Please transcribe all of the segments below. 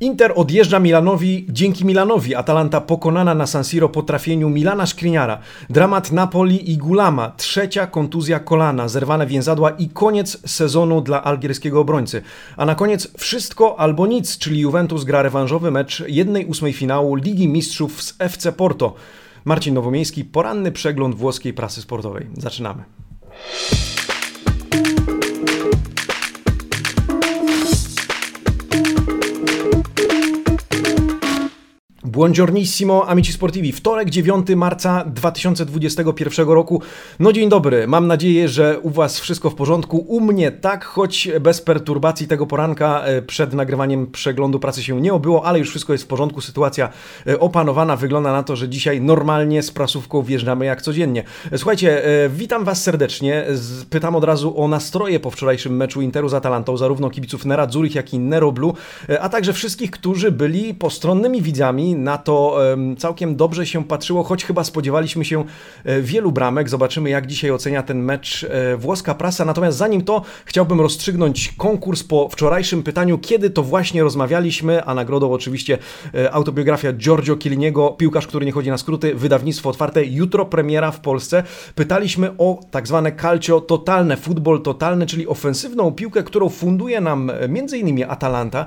Inter odjeżdża Milanowi dzięki Milanowi. Atalanta pokonana na San Siro po trafieniu Milana Skriniara. Dramat Napoli i Gulama. Trzecia kontuzja kolana, zerwane więzadła i koniec sezonu dla algierskiego obrońcy. A na koniec wszystko albo nic, czyli Juventus gra rewanżowy mecz 1-8 finału Ligi Mistrzów z FC Porto. Marcin Nowomiejski, poranny przegląd włoskiej prasy sportowej. Zaczynamy. Buongiornissimo, amici sportivi. Wtorek, 9 marca 2021 roku. No dzień dobry, mam nadzieję, że u Was wszystko w porządku. U mnie tak, choć bez perturbacji tego poranka e, przed nagrywaniem przeglądu pracy się nie obyło, ale już wszystko jest w porządku. Sytuacja e, opanowana. Wygląda na to, że dzisiaj normalnie z prasówką wjeżdżamy jak codziennie. E, słuchajcie, witam Was serdecznie. Pytam od razu o nastroje po wczorajszym meczu Interu z Atalantą, zarówno kibiców Nera Zurich, jak i Nero Blue, a także wszystkich, którzy byli postronnymi widzami na to całkiem dobrze się patrzyło, choć chyba spodziewaliśmy się e, wielu bramek. Zobaczymy, jak dzisiaj ocenia ten mecz e, włoska prasa. Natomiast zanim to, chciałbym rozstrzygnąć konkurs po wczorajszym pytaniu, kiedy to właśnie rozmawialiśmy, a nagrodą oczywiście e, autobiografia Giorgio Chielliniego, piłkarz, który nie chodzi na skróty, wydawnictwo otwarte, jutro premiera w Polsce. Pytaliśmy o tak zwane calcio totalne, futbol totalny, czyli ofensywną piłkę, którą funduje nam m.in. Atalanta,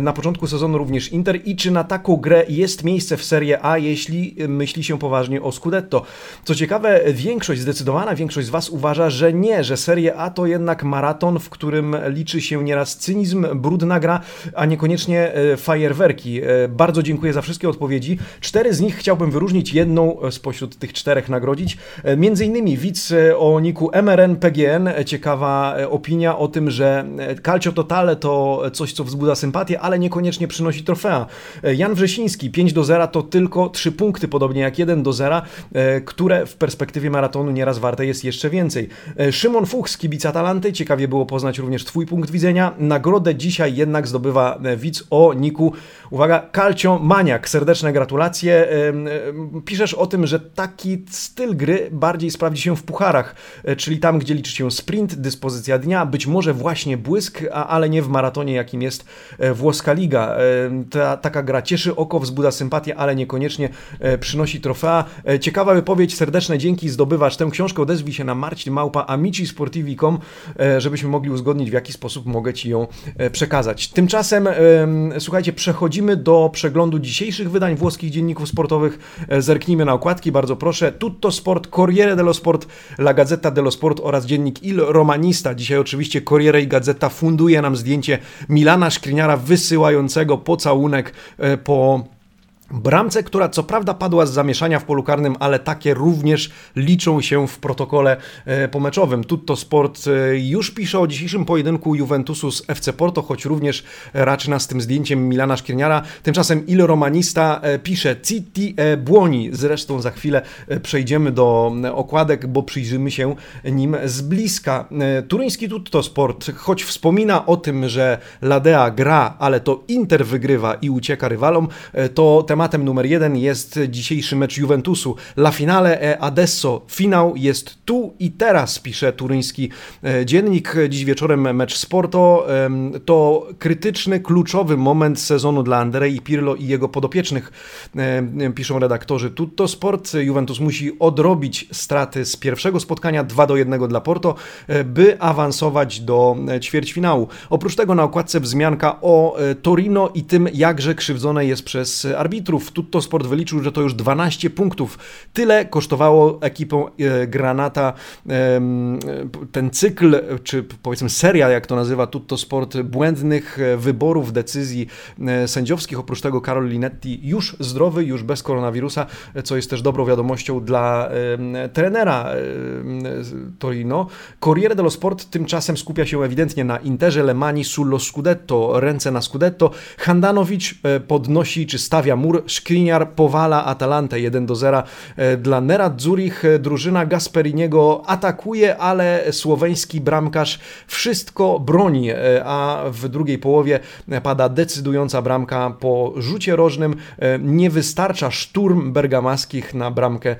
na początku sezonu również Inter i czy na taką grę jest jest miejsce w Serie A, jeśli myśli się poważnie o Scudetto. Co ciekawe, większość, zdecydowana większość z Was uważa, że nie, że Serie A to jednak maraton, w którym liczy się nieraz cynizm, brudna gra, a niekoniecznie e, fajerwerki. E, bardzo dziękuję za wszystkie odpowiedzi. Cztery z nich chciałbym wyróżnić, jedną spośród tych czterech nagrodzić. E, między innymi widz o niku MRN PGN, ciekawa opinia o tym, że Calcio Totale to coś, co wzbudza sympatię, ale niekoniecznie przynosi trofea. Jan Wrzesiński, 5 do 0 to tylko 3 punkty, podobnie jak 1 do 0, e, które w perspektywie maratonu nieraz warte jest jeszcze więcej. E, Szymon Fuchs, kibic Atalanty, ciekawie było poznać również Twój punkt widzenia. Nagrodę dzisiaj jednak zdobywa e, widz o niku, uwaga, Calcio Maniak. Serdeczne gratulacje. Piszesz o tym, że taki styl gry bardziej sprawdzi się w pucharach, czyli tam, gdzie liczy się sprint, dyspozycja dnia, być może właśnie błysk, ale nie w maratonie, jakim jest włoska liga. Ta, taka gra cieszy oko, wzbudza sympatię, ale niekoniecznie e, przynosi trofea. E, ciekawa wypowiedź, serdeczne dzięki, zdobywasz tę książkę, odezwij się na Marcin Małpa amicisportivi.com, e, żebyśmy mogli uzgodnić, w jaki sposób mogę Ci ją przekazać. Tymczasem, słuchajcie, przechodzimy do przeglądu dzisiejszych wydań włoskich dzienników sportowych. Zerknijmy na okładki, bardzo proszę. Tutto Sport, Corriere dello Sport, La Gazzetta dello Sport oraz dziennik Il Romanista. Dzisiaj oczywiście Corriere i Gazeta funduje nam zdjęcie Milana Szkliniara wysyłającego pocałunek po Bramce, która co prawda padła z zamieszania w polu karnym, ale takie również liczą się w protokole e, pomeczowym. Tutto Sport e, już pisze o dzisiejszym pojedynku Juventusu z FC Porto, choć również raczy nas tym zdjęciem Milana Szkierniara. Tymczasem Il Romanista e, pisze Citi e Buoni. Zresztą za chwilę przejdziemy do okładek, bo przyjrzymy się nim z bliska. Turyński Tutto Sport, choć wspomina o tym, że Ladea gra, ale to Inter wygrywa i ucieka rywalom, to temat tematem numer jeden jest dzisiejszy mecz Juventusu. La finale e adesso. Finał jest tu i teraz, pisze turyński e, dziennik. Dziś wieczorem mecz Sporto. To krytyczny, kluczowy moment sezonu dla Andrei Pirlo i jego podopiecznych, piszą redaktorzy Tutto Sport. Juventus musi odrobić straty z pierwszego spotkania 2 do 1 dla Porto, e, by awansować do e, ćwierćfinału. Oprócz tego na okładce wzmianka o Torino i tym, jakże krzywdzone jest przez arbitrów arbitrów. Tutto Sport wyliczył, że to już 12 punktów. Tyle kosztowało ekipą e, Granata ten cykl, czy powiedzmy seria, jak to nazywa Tutto Sport, błędnych e, wyborów, decyzji e, sędziowskich. Oprócz tego Karol Linetti już zdrowy, już bez koronawirusa, co jest też dobrą wiadomością dla trenera Torino. Corriere dello Sport tymczasem skupia się ewidentnie na Interze, Lemani, sullo Scudetto, ręce na Scudetto. Handanovic podnosi czy stawia mur Skriniar powala Atalantę 1 do 0 dla Nerad Zurich. Drużyna Gasperiniego atakuje, ale słoweński bramkarz wszystko broni, a w drugiej połowie pada decydująca bramka po rzucie rożnym. Nie wystarcza szturm bergamaskich na bramkę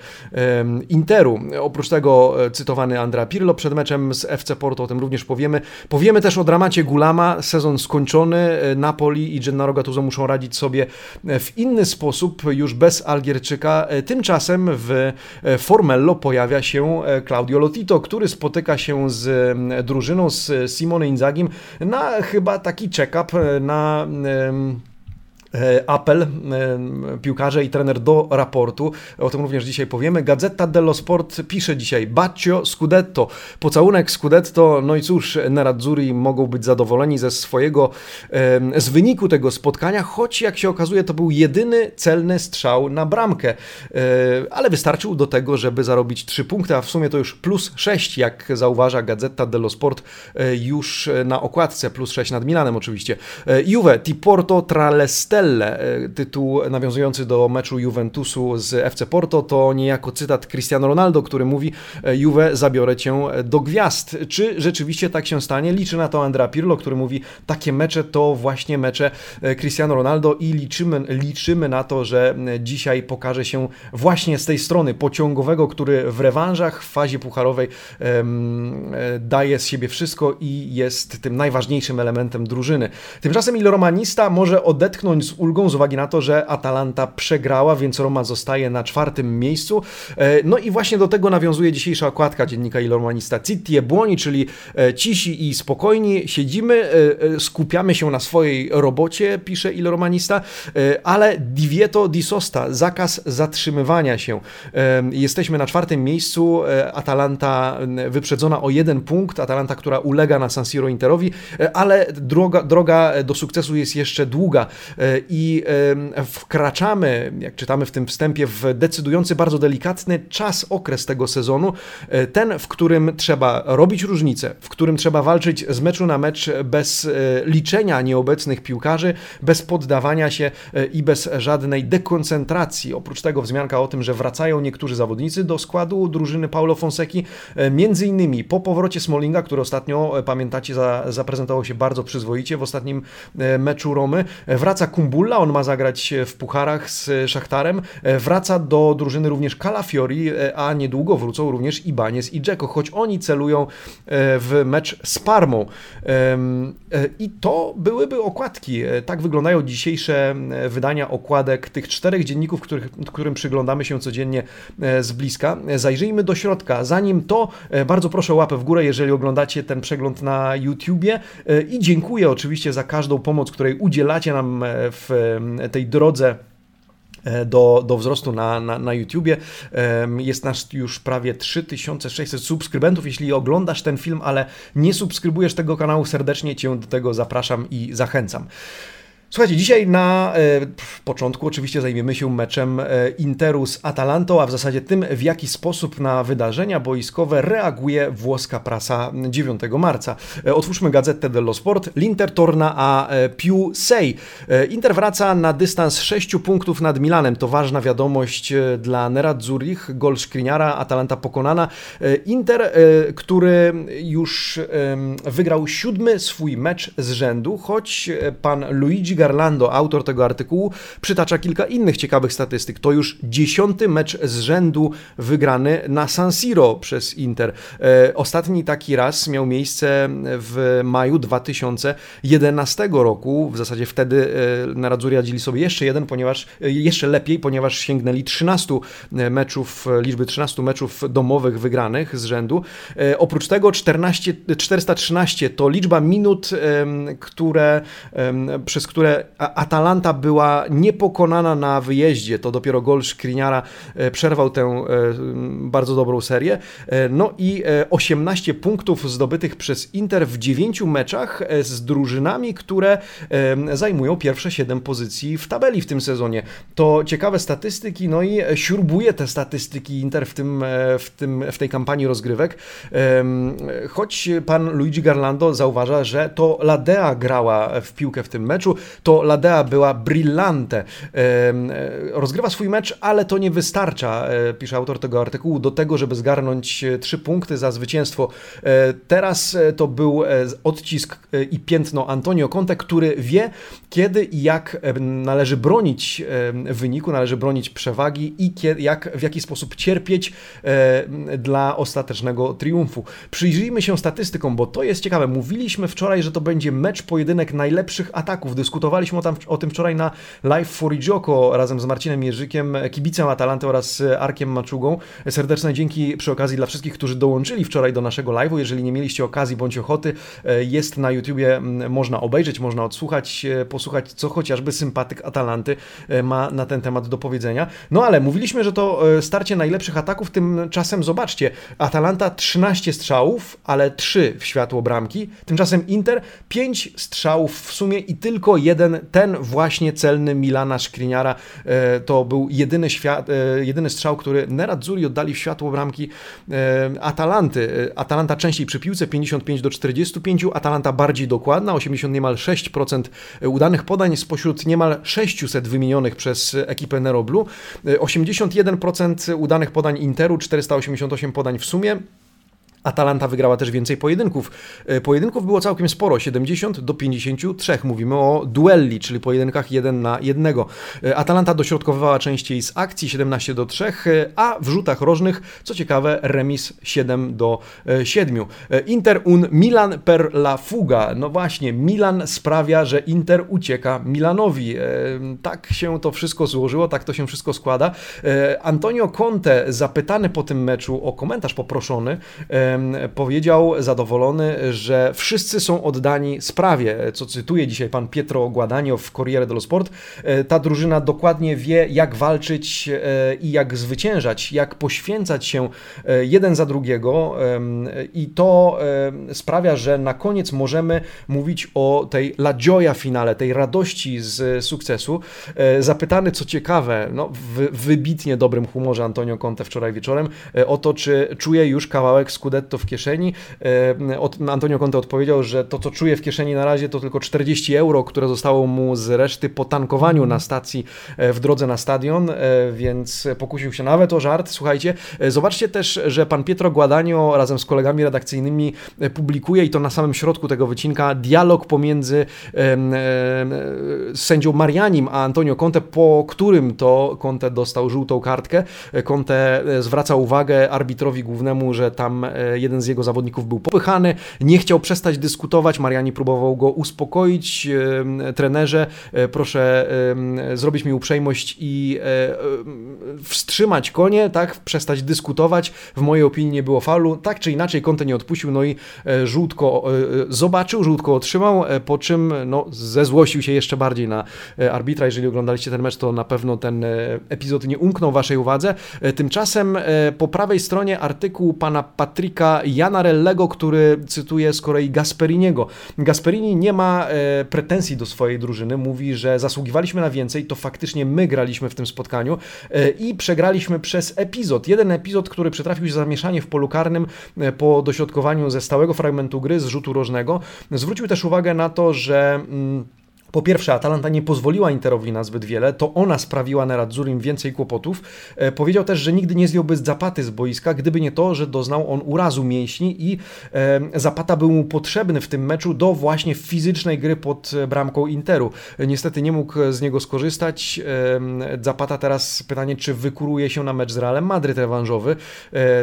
Interu. Oprócz tego cytowany Andrea Pirlo przed meczem z FC Porto, o tym również powiemy. Powiemy też o dramacie Gulama, sezon skończony, Napoli i Gennaro Gattuso muszą radzić sobie w inny sposób, już bez Algierczyka. Tymczasem w Formello pojawia się Claudio Lotito, który spotyka się z drużyną, z Simone Inzagim na chyba taki check-up na E, apel e, piłkarze i trener do raportu. O tym również dzisiaj powiemy. Gazeta dello Sport pisze dzisiaj Baccio Scudetto. Pocałunek Scudetto. No i cóż, Nerazzurri mogą być zadowoleni ze swojego, z wyniku tego spotkania, choć jak się okazuje to był jedyny celny strzał na bramkę. E, ale wystarczył do tego, żeby zarobić 3 punkty, a w sumie to już plus 6, jak zauważa Gazeta dello Sport już na okładce. Plus 6 nad Milanem oczywiście. Juve, Tiporto Traleste E, tytuł nawiązujący do meczu Juventusu z FC Porto, to niejako cytat Cristiano Ronaldo, który mówi e, Juve zabiorę cię do gwiazd. Czy rzeczywiście tak się stanie? Liczy na to Andrea Pirlo, który mówi takie mecze to właśnie mecze e, Cristiano Ronaldo i liczymy, liczymy na to, że dzisiaj pokaże się właśnie z tej strony pociągowego, który w rewanżach w fazie pucharowej um, daje z siebie wszystko i jest tym najważniejszym elementem drużyny. Tymczasem Il Romanista może odetchnąć z ulgą z uwagi na to, że Atalanta przegrała, więc Roma zostaje na czwartym miejscu. E, no i właśnie do tego nawiązuje dzisiejsza okładka dziennika Ilormanista. Citti błoni, czyli e, cisi i spokojni, siedzimy, e, skupiamy się na swojej robocie, pisze Ilormanista, ale divieto di sosta, zakaz zatrzymywania się. Jesteśmy na czwartym miejscu, Atalanta wyprzedzona o jeden punkt, Atalanta, która ulega na San Siro Interowi, ale droga, droga do sukcesu jest jeszcze długa i wkraczamy, jak czytamy w tym wstępie, w decydujący, bardzo delikatny czas, okres tego sezonu, e, ten, w którym trzeba robić różnice, w którym trzeba walczyć z meczu na mecz bez e, liczenia nieobecnych piłkarzy, bez poddawania się e, i bez żadnej dekoncentracji. Oprócz tego wzmianka o tym, że wracają niektórzy zawodnicy do składu drużyny Paulo Fonseki, między innymi po powrocie Smolinga, który ostatnio, pamiętacie, zaprezentował się bardzo przyzwoicie w ostatnim meczu Romy, wraca Kumbu Bulla, on ma zagrać w pucharach z Szachtarem. E, wraca do drużyny również Calafiori, e, a niedługo wrócą również Ibanez i Dzeko, choć oni celują e, w mecz z Parmą. I to byłyby okładki. Tak wyglądają dzisiejsze wydania okładek tych czterech dzienników, których, którym przyglądamy się codziennie z bliska. Zajrzyjmy do środka. Zanim to, bardzo proszę łapę w górę, jeżeli oglądacie ten przegląd na YouTubie i dziękuję oczywiście za każdą pomoc, której udzielacie nam w tej drodze e, do, do wzrostu na, na, na YouTubie. Jest nasz już prawie 3600 subskrybentów. Jeśli oglądasz ten film, ale nie subskrybujesz tego kanału, serdecznie Cię do tego zapraszam i zachęcam. Słuchajcie, dzisiaj na e, początku oczywiście zajmiemy się meczem e, Interu z Atalantą, a w zasadzie tym, w jaki sposób na wydarzenia boiskowe reaguje włoska prasa 9 marca. E, otwórzmy gazetę dello Sport. L'Inter torna a più sei. Inter wraca na dystans 6 punktów nad Milanem. To ważna wiadomość dla Nerazzurich. Gol Skriniara, Atalanta pokonana. Inter, który już wygrał siódmy swój mecz z rzędu, choć pan Luigi Garlando, autor tego artykułu, przytacza kilka innych ciekawych statystyk. To już dziesiąty mecz z rzędu wygrany na San Siro przez Inter. E, ostatni taki raz miał miejsce w maju 2011 roku. W zasadzie wtedy e, Nerazzurri radzili sobie jeszcze jeden, ponieważ e, jeszcze lepiej, ponieważ sięgnęli 13 meczów, liczby 13 meczów domowych wygranych z rzędu. Oprócz tego 14, 413 to liczba minut, które, przez które Atalanta była niepokonana na wyjeździe. To dopiero gol Skriniara e, przerwał tę e, bardzo dobrą serię. E, no i 18 punktów zdobytych przez Inter w 9 meczach z drużynami, które zajmują pierwsze 7 pozycji w tabeli w tym sezonie. To ciekawe statystyki, no i śrubuje te statystyki Inter w, tym, w, tym, w tej kampanii rozgrywek. Choć pan Luigi Garlando zauważa, że to Ladea grała w piłkę w tym meczu, to Ladea była brillante. Rozgrywa swój mecz, ale to nie wystarcza, pisze autor tego artykułu, do tego, żeby zgarnąć trzy punkty za zwycięstwo. Teraz to był odcisk i piętno Antonio Conte, który wie, kiedy i jak należy bronić wyniku, należy bronić przewagi i jak, w jaki sposób cierpieć dla ostatecznego triumfu. Przyjrzyjmy się statystykom, bo to jest ciekawe. Mówiliśmy wczoraj, że to będzie mecz, pojedynek najlepszych ataków. Dyskutowaliśmy o, tam, o tym wczoraj na Live for Idzioko razem z Marcinem Jerzykiem, kibicem Atalanty oraz Arkiem Maczugą. Serdeczne dzięki przy okazji dla wszystkich, którzy dołączyli wczoraj do naszego live'u. Jeżeli nie mieliście okazji bądź ochoty, jest na YouTubie, można obejrzeć, można odsłuchać, posłuchać, co chociażby sympatyk Atalanty ma na ten temat do powiedzenia. No ale mówiliśmy, że to starcie najlepszych ataków, tymczasem zobaczcie, Atalanta 13 strzałów, ale 3 w światło bramki. Tymczasem Inter 5 strzałów w sumie i tylko jeden, ten właśnie celny Milana Szkriniara. E, to był jedyny, świat, e, jedyny strzał, który Nerazzurri oddali w światło bramki e, Atalanty. Atalanta częściej przy piłce 55 do 45, Atalanta bardziej dokładna, 80 niemal 6% udanych podań spośród niemal 600 wymienionych przez ekipę Nero Blue. 81% udanych podań Interu, 488 podań w sumie. Atalanta wygrała też więcej pojedynków. E, pojedynków było całkiem sporo, 70 do 53. Mówimy o duelli, czyli pojedynkach 1 na 1. E, Atalanta dośrodkowywała częściej z akcji 17 do 3, e, a w rzutach rożnych, co ciekawe, remis 7 do 7. Inter un Milan per la fuga. No właśnie, Milan sprawia, że Inter ucieka Milanowi. Tak się to wszystko złożyło, tak to się wszystko składa. Antonio Conte, zapytany po tym meczu o komentarz poproszony, powiedział zadowolony, że wszyscy są oddani sprawie, co cytuje dzisiaj pan Pietro Guadagno w Corriere dello Sport. E, ta drużyna dokładnie wie, jak walczyć e, i jak zwyciężać, jak poświęcać się e, jeden za drugiego i to sprawia, że na koniec możemy mówić o tej la gioia finale, tej radości z sukcesu. Zapytany, co ciekawe, no, w wybitnie dobrym humorze Antonio Conte wczoraj wieczorem, o to, czy czuje już kawałek skuteczny Scudetto w kieszeni. E, Antonio Conte odpowiedział, że to, co czuje w kieszeni na razie, to tylko 40 euro, które zostało mu z reszty po tankowaniu na stacji e, w drodze na stadion, e, więc pokusił się nawet o żart. Słuchajcie, zobaczcie też, że pan Pietro Guadagno razem z kolegami redakcyjnymi publikuje i to na samym środku tego wycinka dialog pomiędzy sędzią Marianim a Antonio Conte, po którym to Conte dostał żółtą kartkę. Conte zwraca uwagę arbitrowi głównemu, że tam jeden z jego zawodników był popychany, nie chciał przestać dyskutować, Mariani próbował go uspokoić, trenerze, e, proszę zrobić mi uprzejmość i e, wstrzymać konie, tak, przestać dyskutować, w mojej opinii nie było faulu, tak czy inaczej Conte nie odpuścił, no i e, żółtko zobaczył, żółtko otrzymał, po czym no, zezłościł się jeszcze bardziej na arbitra, jeżeli oglądaliście ten mecz, to na pewno ten epizod nie umknął waszej uwadze. Tymczasem po prawej stronie artykuł pana Patryka Patryka Janarellego, który cytuje z kolei Gasperiniego. Gasperini nie ma e, pretensji do swojej drużyny, mówi, że zasługiwaliśmy na więcej, to faktycznie my graliśmy w tym spotkaniu e, i przegraliśmy przez epizod. Jeden epizod, który przytrafił się zamieszanie w polu karnym e, po dośrodkowaniu ze stałego fragmentu gry, z rzutu rożnego. Zwrócił też uwagę na to, że... Mm, po pierwsze, Atalanta nie pozwoliła Interowi na zbyt wiele, to ona sprawiła Neradzurim więcej kłopotów. E, powiedział też, że nigdy nie zdjąłby Zapaty z boiska, gdyby nie to, że doznał on urazu mięśni i e, Zapata był mu potrzebny w tym meczu do właśnie fizycznej gry pod bramką Interu. E, niestety nie mógł z niego skorzystać. Zapata teraz pytanie, czy wykuruje się na mecz z Realem Madryt rewanżowy.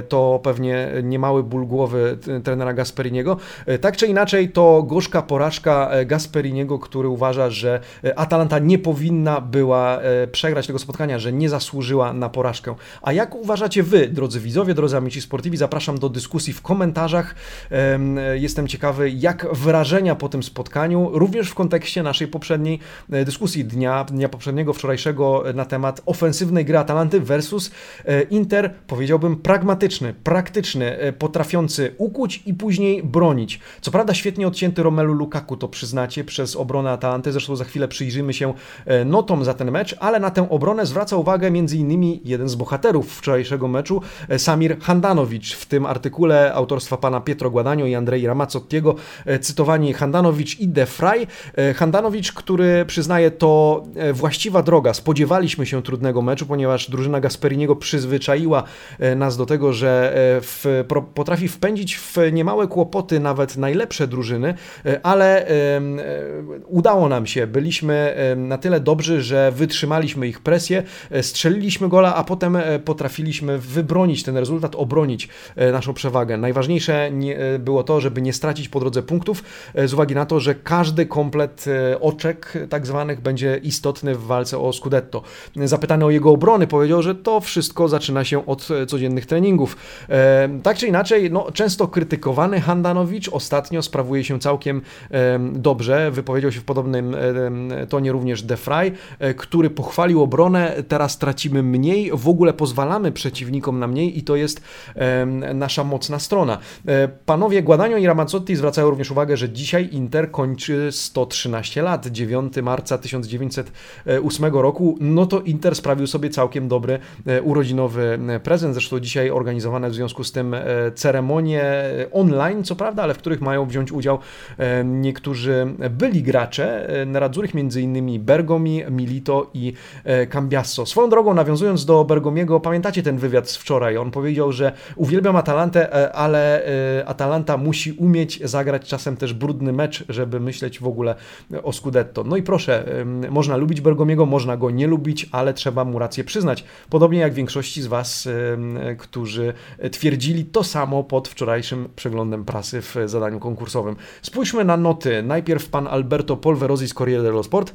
To pewnie niemały ból głowy trenera Gasperiniego. Tak czy inaczej, to gorzka porażka Gasperiniego, który uważa, uważa, że e, Atalanta nie powinna była e, przegrać tego spotkania, że nie zasłużyła na porażkę. A jak uważacie wy, drodzy widzowie, drodzy amici sportivi? Zapraszam do dyskusji w komentarzach. E, jestem ciekawy, jak wrażenia po tym spotkaniu, również w kontekście naszej poprzedniej dyskusji dnia, dnia poprzedniego, wczorajszego na temat ofensywnej gry Atalanty versus Inter, powiedziałbym pragmatyczny, praktyczny, potrafiący ukuć i później bronić. Co prawda świetnie odcięty Romelu Lukaku, to przyznacie, przez obronę Atalanty, Atalanty, zresztą za chwilę przyjrzymy się notom za ten mecz, ale na tę obronę zwraca uwagę m.in. jeden z bohaterów wczorajszego meczu, Samir Handanowicz. W tym artykule autorstwa pana Pietro Guadanio i Andrei Ramazzottiego cytowani Handanowicz i De Frey. Handanowicz, który przyznaje to właściwa droga. Spodziewaliśmy się trudnego meczu, ponieważ drużyna Gasperiniego przyzwyczaiła nas do tego, że w, potrafi wpędzić w niemałe kłopoty nawet najlepsze drużyny, ale udało nam się. Byliśmy na tyle dobrzy, że wytrzymaliśmy ich presję, strzeliliśmy gola, a potem potrafiliśmy wybronić ten rezultat, obronić naszą przewagę. Najważniejsze było to, żeby nie stracić po drodze punktów, z uwagi na to, że każdy komplet oczek tak zwanych będzie istotny w walce o Scudetto. Zapytany o jego obrony, powiedział, że to wszystko zaczyna się od codziennych treningów. Tak czy inaczej, no, często krytykowany Handanowicz ostatnio sprawuje się całkiem dobrze. Wypowiedział się w podobnym tonie również De Frey, e, który pochwalił obronę. Teraz tracimy mniej, w ogóle pozwalamy przeciwnikom na mniej i to jest nasza mocna strona. E, panowie Guadagno i Ramazzotti zwracają również uwagę, że dzisiaj Inter kończy 113 lat. 9 marca 1908 roku. No to Inter sprawił sobie całkiem dobry e, urodzinowy prezent. Zresztą dzisiaj organizowane w związku z tym ceremonie online, co prawda, ale w których mają wziąć udział niektórzy byli gracze Nerazzurich, między innymi Bergomi, Milito i e, Cambiasso. Swoją drogą, nawiązując do Bergomiego, pamiętacie ten wywiad z wczoraj? On powiedział, że uwielbiam Atalantę, e, ale e, Atalanta musi umieć zagrać czasem też brudny mecz, żeby myśleć w ogóle o Scudetto. No i proszę, można lubić Bergomiego, można go nie lubić, ale trzeba mu rację przyznać. Podobnie jak większości z Was, którzy twierdzili to samo pod wczorajszym przeglądem prasy w zadaniu konkursowym. Spójrzmy na noty. Najpierw pan Alberto Polverosi z Corriere dello Sport.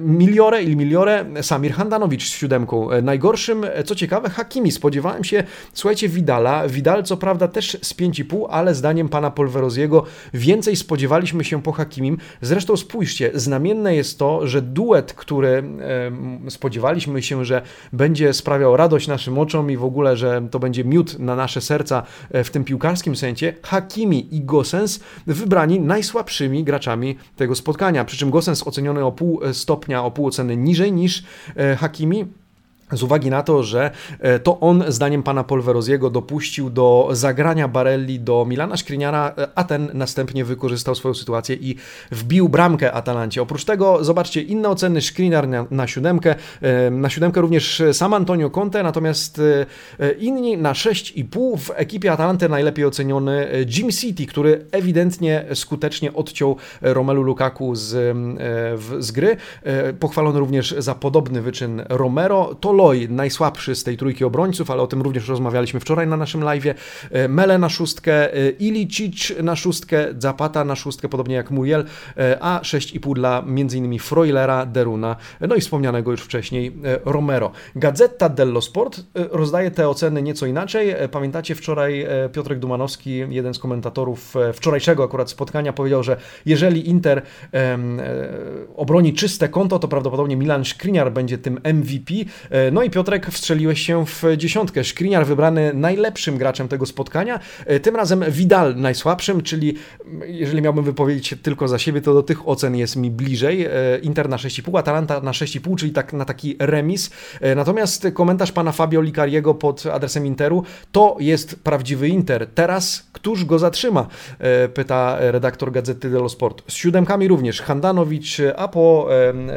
Miliore il Miliore, Samir Handanowicz z siódemką. E, najgorszym, e, co ciekawe, Hakimi. Spodziewałem się, słuchajcie, Vidala. Vidal co prawda też z 5,5, ale zdaniem pana Polverosiego więcej spodziewaliśmy się po Hakimim. Zresztą spójrzcie, znamienne jest to, że duet, który spodziewaliśmy się, że będzie sprawiał radość naszym oczom i w ogóle, że to będzie miód na nasze serca e, w tym piłkarskim sensie, Hakimi i Gosens wybrani najsłabszymi graczami tego spotkania. Przy czym Gosens oceniony o pół stopnia, o pół oceny niżej niż e, Hakimi. Z uwagi na to, że e, to on, zdaniem pana Polverosiego, dopuścił do zagrania Barelli do Milana Szkriniara, e, a ten następnie wykorzystał swoją sytuację i wbił bramkę Atalancie. Oprócz tego, zobaczcie, inne oceny Szkriniar na, na siódemkę, e, na siódemkę również sam Antonio Conte, natomiast inni na 6,5 w ekipie Atalanty najlepiej oceniony Jim City, który ewidentnie skutecznie odciął Romelu Lukaku z, z gry. Pochwalony również za podobny wyczyn Romero. To Toloi, najsłabszy z tej trójki obrońców, ale o tym również rozmawialiśmy wczoraj na naszym live. E, Mele na szóstkę, e, Ilicic na szóstkę, Zapata na szóstkę, podobnie jak Muriel, e, a 6,5 dla m.in. Froilera, Deruna, no i wspomnianego już wcześniej Romero. Gazeta dello Sport rozdaje te oceny nieco inaczej. Pamiętacie wczoraj Piotrek Dumanowski, jeden z komentatorów wczorajszego akurat spotkania, powiedział, że jeżeli Inter obroni czyste konto, to prawdopodobnie Milan Skriniar będzie tym MVP. No i Piotrek wstrzeliłeś się w dziesiątkę. Szkriniar wybrany najlepszym graczem tego spotkania, e, tym razem Vidal najsłabszym, czyli jeżeli miałbym wypowiedzieć się tylko za siebie, to do tych ocen jest mi bliżej. E, Inter na 6,5, Atalanta na 6,5, czyli tak na taki remis. E, natomiast komentarz pana Fabio Licariego pod adresem Interu, to jest prawdziwy Inter. Teraz któż go zatrzyma? Pyta redaktor Gazety dello Sport. Z siódemkami również Handanowicz, a po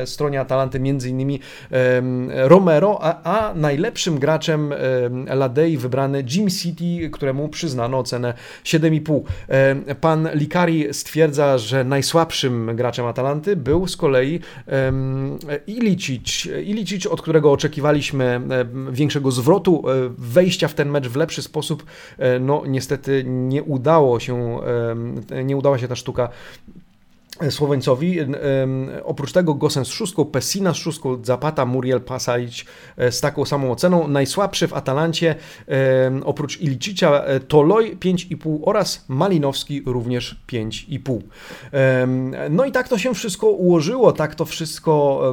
stronie Atalanty między innymi Romero, a, a najlepszym graczem Ladei wybrany Jim City, któremu przyznano ocenę 7,5. Pan Likari stwierdza, że najsłabszym graczem Atalanty był z kolei Ilicic. Ilicic, od którego oczekiwaliśmy większego zwrotu, e, wejścia w ten mecz w lepszy sposób. E, no niestety nie udało się, nie udała się ta sztuka Słoweńcowi. Oprócz tego Gosen z szóstką, Pessina z szóstką, Zapata, Muriel Pasalic e, z taką samą oceną. Najsłabszy w Atalancie oprócz Ilicicia e, Toloj 5,5 oraz Malinowski również 5,5. No i tak to się wszystko ułożyło, tak to wszystko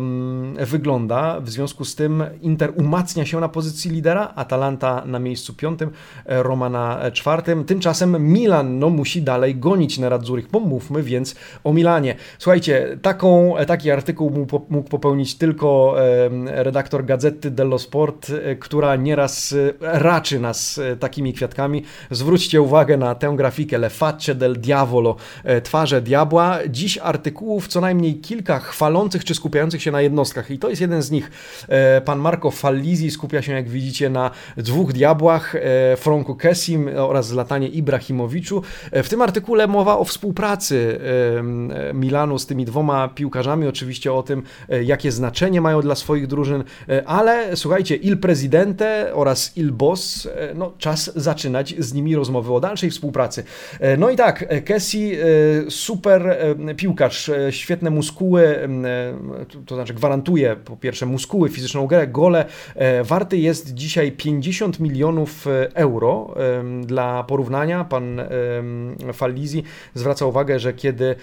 wygląda. W związku z tym Inter umacnia się na pozycji lidera, Atalanta na miejscu piątym, e, Roma na czwartym. Tymczasem Milan no, musi dalej gonić na Radzurich. Pomówmy więc o Milanie. Milanie. Słuchajcie, taką, taki artykuł mógł popełnić tylko redaktor Gazety dello Sport, która nieraz raczy nas takimi kwiatkami. Zwróćcie uwagę na tę grafikę Le facce del diavolo, twarze diabła. Dziś artykułów co najmniej kilka chwalących czy skupiających się na jednostkach i to jest jeden z nich. Pan Marco Fallisi skupia się, jak widzicie, na dwóch diabłach, Franku Kessim oraz Zlatanie Ibrahimowiczu. W tym artykule mowa o współpracy Milanu z tymi dwoma piłkarzami, oczywiście o tym, e, jakie znaczenie mają dla swoich drużyn, e, ale słuchajcie, Il Presidente oraz Il Boss, e, no czas zaczynać z nimi rozmowy o dalszej współpracy. No i tak, Kessi, super piłkarz, świetne muskuły, to znaczy gwarantuje po pierwsze muskuły, fizyczną grę, gole, warty jest dzisiaj 50 milionów euro dla porównania. Pan Fallisi zwraca uwagę, że kiedy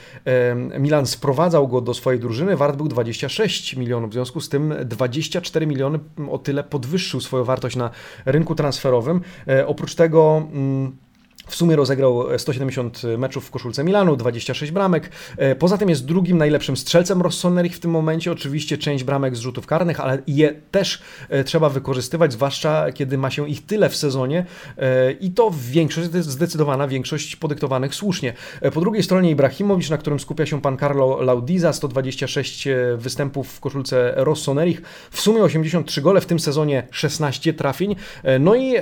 Milan sprowadzał go do swojej drużyny, wart był 26 milionów. W związku z tym 24 miliony o tyle podwyższył swoją wartość na rynku transferowym. E, oprócz tego mm, w sumie rozegrał 170 meczów w koszulce Milanu, 26 bramek. E, poza tym jest drugim najlepszym strzelcem Rossoneri w tym momencie. Oczywiście część bramek z rzutów karnych, ale je też e, trzeba wykorzystywać, zwłaszcza kiedy ma się ich tyle w sezonie e, i to większość, zdecydowana większość podyktowanych słusznie. Po drugiej stronie Ibrahimowicz, na którym skupia się pan Carlo Laudiza, 126 występów w koszulce Rossonerich, w sumie 83 gole, w tym sezonie 16 trafień, no i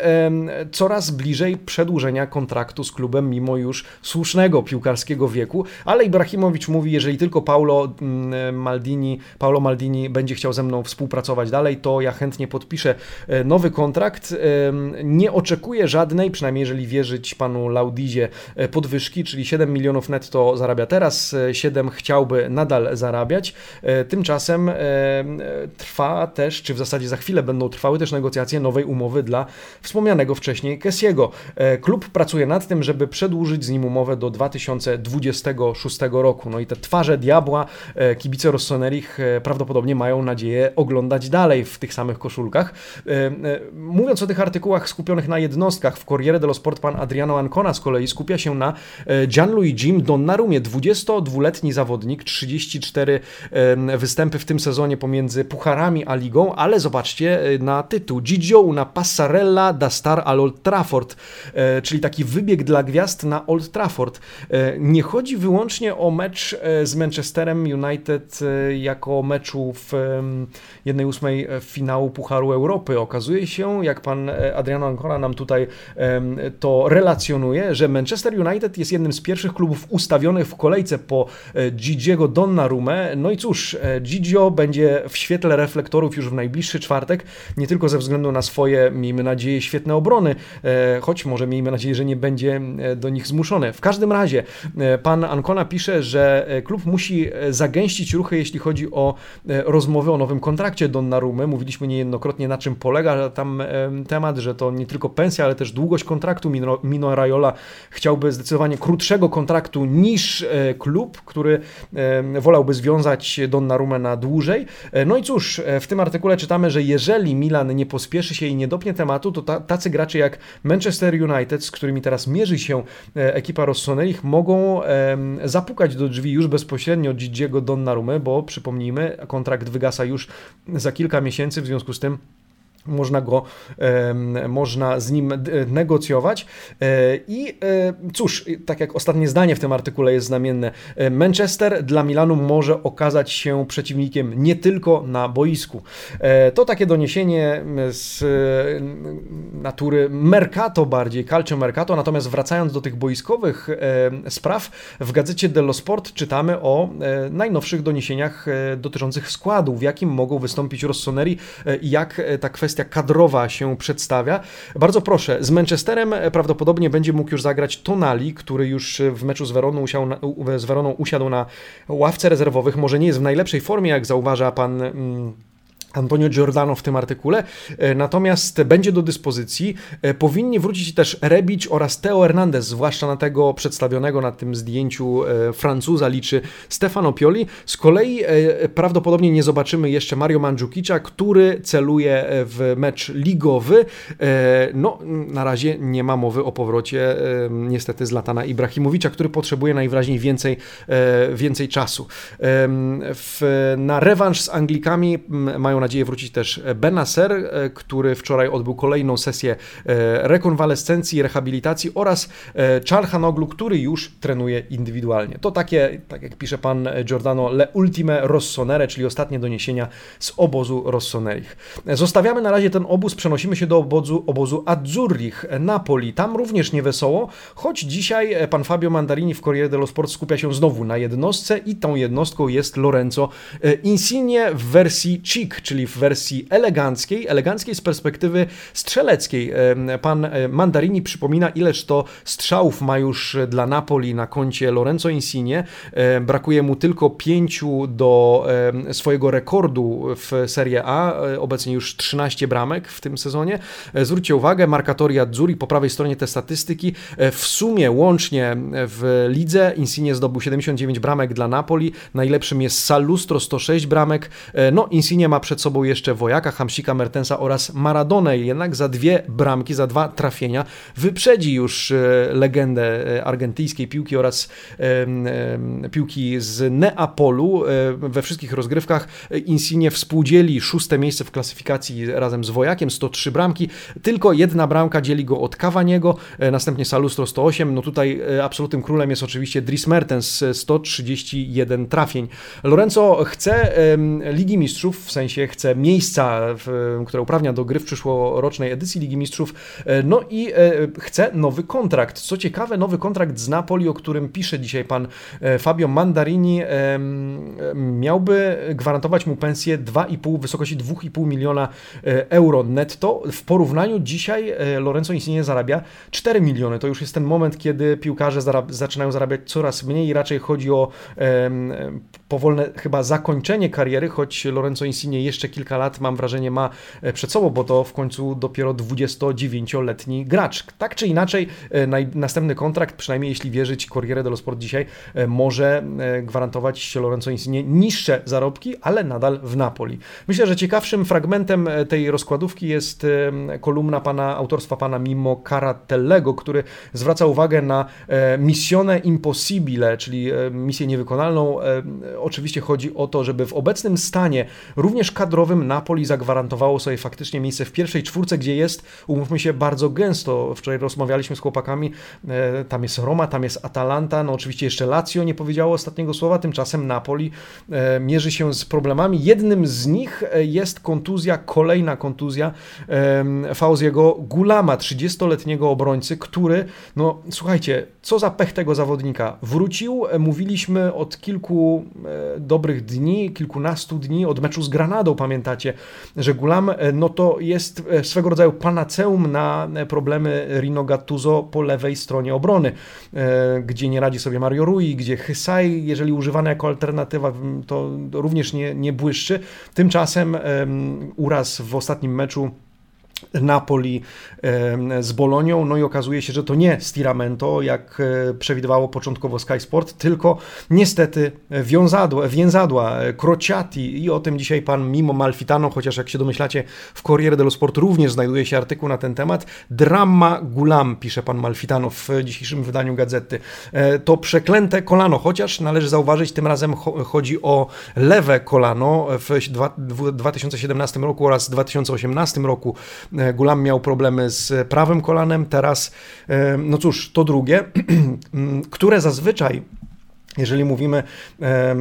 coraz bliżej przedłużenia kontraktu kontraktu z klubem, mimo już słusznego piłkarskiego wieku, ale Ibrahimowicz mówi, jeżeli tylko Paulo mm, Maldini, Paulo Maldini będzie chciał ze mną współpracować dalej, to ja chętnie podpiszę e, nowy kontrakt. Nie oczekuję żadnej, przynajmniej jeżeli wierzyć panu Laudizie, e, podwyżki, czyli 7 milionów netto zarabia teraz, 7 e, chciałby nadal zarabiać. Tymczasem trwa też, czy w zasadzie za chwilę będą trwały też negocjacje nowej umowy dla wspomnianego wcześniej Kessiego. Klub pracuje pracuje nad tym, żeby przedłużyć z nim umowę do 2026 roku. No i te twarze diabła e, kibice Rossonerich e, prawdopodobnie mają nadzieję oglądać dalej w tych samych koszulkach. E, mówiąc o tych artykułach skupionych na jednostkach, w Corriere dello Sport pan Adriano Ancona z kolei skupia się na Gianluigi Donnarumie, 22-letni zawodnik, 34 występy w tym sezonie pomiędzy Pucharami a Ligą, ale zobaczcie na tytuł Gigio una passarella da star al Old Trafford, czyli taki wybieg dla gwiazd na Old Trafford. E, nie chodzi wyłącznie o mecz e, z Manchesterem United e, jako meczu w 1-8 finału Pucharu Europy. Okazuje się, jak pan Adriano Ancora nam tutaj to relacjonuje, że Manchester United jest jednym z pierwszych klubów ustawionych w kolejce po Gigiego Donnarumę. No i cóż, Gigio będzie w świetle reflektorów już w najbliższy czwartek, nie tylko ze względu na swoje, miejmy nadzieję, świetne obrony, choć może miejmy nadzieję, że nie będzie e, do nich zmuszone. W każdym razie e, pan Ancona pisze, że e, klub musi zagęścić ruchy, jeśli chodzi o rozmowy o nowym kontrakcie Donnarumy. Mówiliśmy niejednokrotnie na czym polega tam temat, że to nie tylko pensja, ale też długość kontraktu. Mino, Mino Raiola chciałby zdecydowanie krótszego kontraktu niż klub, który wolałby związać Donnarumę na dłużej. No i cóż, w tym artykule czytamy, że jeżeli Milan nie pospieszy się i nie dopnie tematu, to tacy gracze jak Manchester United, z którymi teraz mierzy się e, ekipa Rossoneri, mogą zapukać do drzwi już bezpośrednio Gigiego Donnarumy, bo przypomnijmy, kontrakt wygasa już za kilka miesięcy, w związku z tym można go, można z nim negocjować. E, I e, cóż, tak jak ostatnie zdanie w tym artykule jest znamienne, e, Manchester dla Milanu może okazać się przeciwnikiem nie tylko na boisku. To takie doniesienie z natury Mercato bardziej, Calcio Mercato, natomiast wracając do tych boiskowych spraw, w gazecie dello Sport czytamy o najnowszych doniesieniach dotyczących składu, w jakim mogą wystąpić Rossoneri i jak ta kwestia kwestia kadrowa się przedstawia. Bardzo proszę, z Manchesterem prawdopodobnie będzie mógł już zagrać Tonali, który już w meczu z Weroną, usiał na, z Weroną usiadł na ławce rezerwowych. Może nie jest w najlepszej formie, jak zauważa pan. Mm, Antonio Giordano w tym artykule, e, natomiast będzie do dyspozycji. E, powinni wrócić też Rebic oraz Teo Hernandez, zwłaszcza na tego przedstawionego na tym zdjęciu e, Francuza liczy Stefano Pioli. Z kolei prawdopodobnie nie zobaczymy jeszcze Mario Mandzukicza, który celuje w mecz ligowy. No, na razie nie ma mowy o powrocie niestety z Latana Ibrahimowicza, który potrzebuje najwyraźniej więcej, więcej czasu. Na rewanż z Anglikami mają nadzieję wrócić też Benacer, e, który wczoraj odbył kolejną sesję e, rekonwalescencji, rehabilitacji oraz e, Czarhanoglu, który już trenuje indywidualnie. To takie, tak jak pisze pan Giordano, le ultime rossonere, czyli ostatnie doniesienia z obozu Rossonerich. Zostawiamy na razie ten obóz, przenosimy się do obozu, obozu Azzurrich, Napoli. Tam również niewesoło, choć dzisiaj pan Fabio Mandarini w Corriere dello Sport skupia się znowu na jednostce i tą jednostką jest Lorenzo Insigne w wersji chic, czyli czyli w wersji eleganckiej, eleganckiej z perspektywy strzeleckiej. Pan e, Mandarini przypomina, ileż to strzałów ma już dla Napoli na koncie Lorenzo Insigne. Brakuje mu tylko pięciu do swojego rekordu w Serie A, e, obecnie już 13 bramek w tym sezonie. E, zwróćcie uwagę, Markatoria Azzurri po prawej stronie te statystyki. W sumie łącznie w lidze Insigne zdobył 79 bramek dla Napoli, najlepszym jest Salustro 106 bramek. No Insigne ma przed sobą jeszcze Wojaka, Hamsika, Mertensa oraz Maradonę. Jednak za dwie bramki, za dwa trafienia wyprzedzi już e, legendę e, argentyńskiej piłki oraz piłki z Neapolu. E, we wszystkich rozgrywkach Insigne współdzieli szóste miejsce w klasyfikacji razem z Wojakiem, 103 bramki. Tylko jedna bramka dzieli go od Cavaniego, następnie Salustro 108. No tutaj absolutnym królem jest oczywiście Dries Mertens, 131 trafień. Lorenzo chce Ligi Mistrzów, w sensie chce miejsca, w, które uprawnia do gry w przyszłorocznej edycji Ligi Mistrzów. E, no i e, chce nowy kontrakt. Co ciekawe, nowy kontrakt z Napoli, o którym pisze dzisiaj pan e, Fabio Mandarini, miałby gwarantować mu pensję 2,5, w wysokości 2,5 miliona euro netto. W porównaniu dzisiaj Lorenzo Insigne zarabia 4 miliony. To już jest ten moment, kiedy piłkarze zarab zaczynają zarabiać coraz mniej i raczej chodzi o powolne chyba zakończenie kariery, choć Lorenzo Insigne jeszcze kilka lat, mam wrażenie, ma e, przed sobą, bo to w końcu dopiero 29-letni gracz. Tak czy inaczej, e, następny kontrakt, przynajmniej jeśli wierzyć Corriere dello Sport dzisiaj, e, może gwarantować Lorenzo Insigne niższe zarobki, ale nadal w Napoli. Myślę, że ciekawszym fragmentem tej rozkładówki jest kolumna pana, autorstwa pana Mimo Caratellego, który zwraca uwagę na missione impossibile, czyli misję niewykonalną. Oczywiście chodzi o to, żeby w obecnym stanie również kadrowym Napoli zagwarantowało sobie faktycznie miejsce w pierwszej czwórce, gdzie jest, umówmy się, bardzo gęsto. Wczoraj rozmawialiśmy z chłopakami, e, tam jest Roma, tam jest Atalanta, no oczywiście jeszcze Lazio nie powiedziało ostatniego słowa, tymczasem Napoli e, mierzy się z problemami. Jednym z nich e, jest kontuzja, kolejna kontuzja Fauziego Gulama, 30-letniego obrońcy, który, no słuchajcie, co za pech tego zawodnika. Wrócił, mówiliśmy od kilku dobrych dni, kilkunastu dni, od meczu z Granadą, pamiętacie, że Gulam e, no to jest e, swego rodzaju panaceum na e, problemy Rino Gattuso po lewej stronie obrony, gdzie nie radzi sobie Mario Rui, gdzie Hysaj, jeżeli używana jako alternatywa, to również nie, nie błyszczy. Tymczasem uraz w ostatnim meczu Napoli z Bolonią, no i okazuje się, że to nie Stiramento, jak e, przewidywało początkowo Sky Sport, tylko niestety wiązadła, więzadła Crociati i o tym dzisiaj pan Mimo Malfitano, chociaż jak się domyślacie w Corriere dello Sport również znajduje się artykuł na ten temat. Drama Gulam, pisze pan Malfitano w dzisiejszym wydaniu gazety. E, to przeklęte kolano, chociaż należy zauważyć, tym razem chodzi o lewe kolano w 2017 roku oraz 2018 roku E, Gulam miał problemy z prawym kolanem, teraz, e, no cóż, to drugie, które zazwyczaj jeżeli mówimy, e,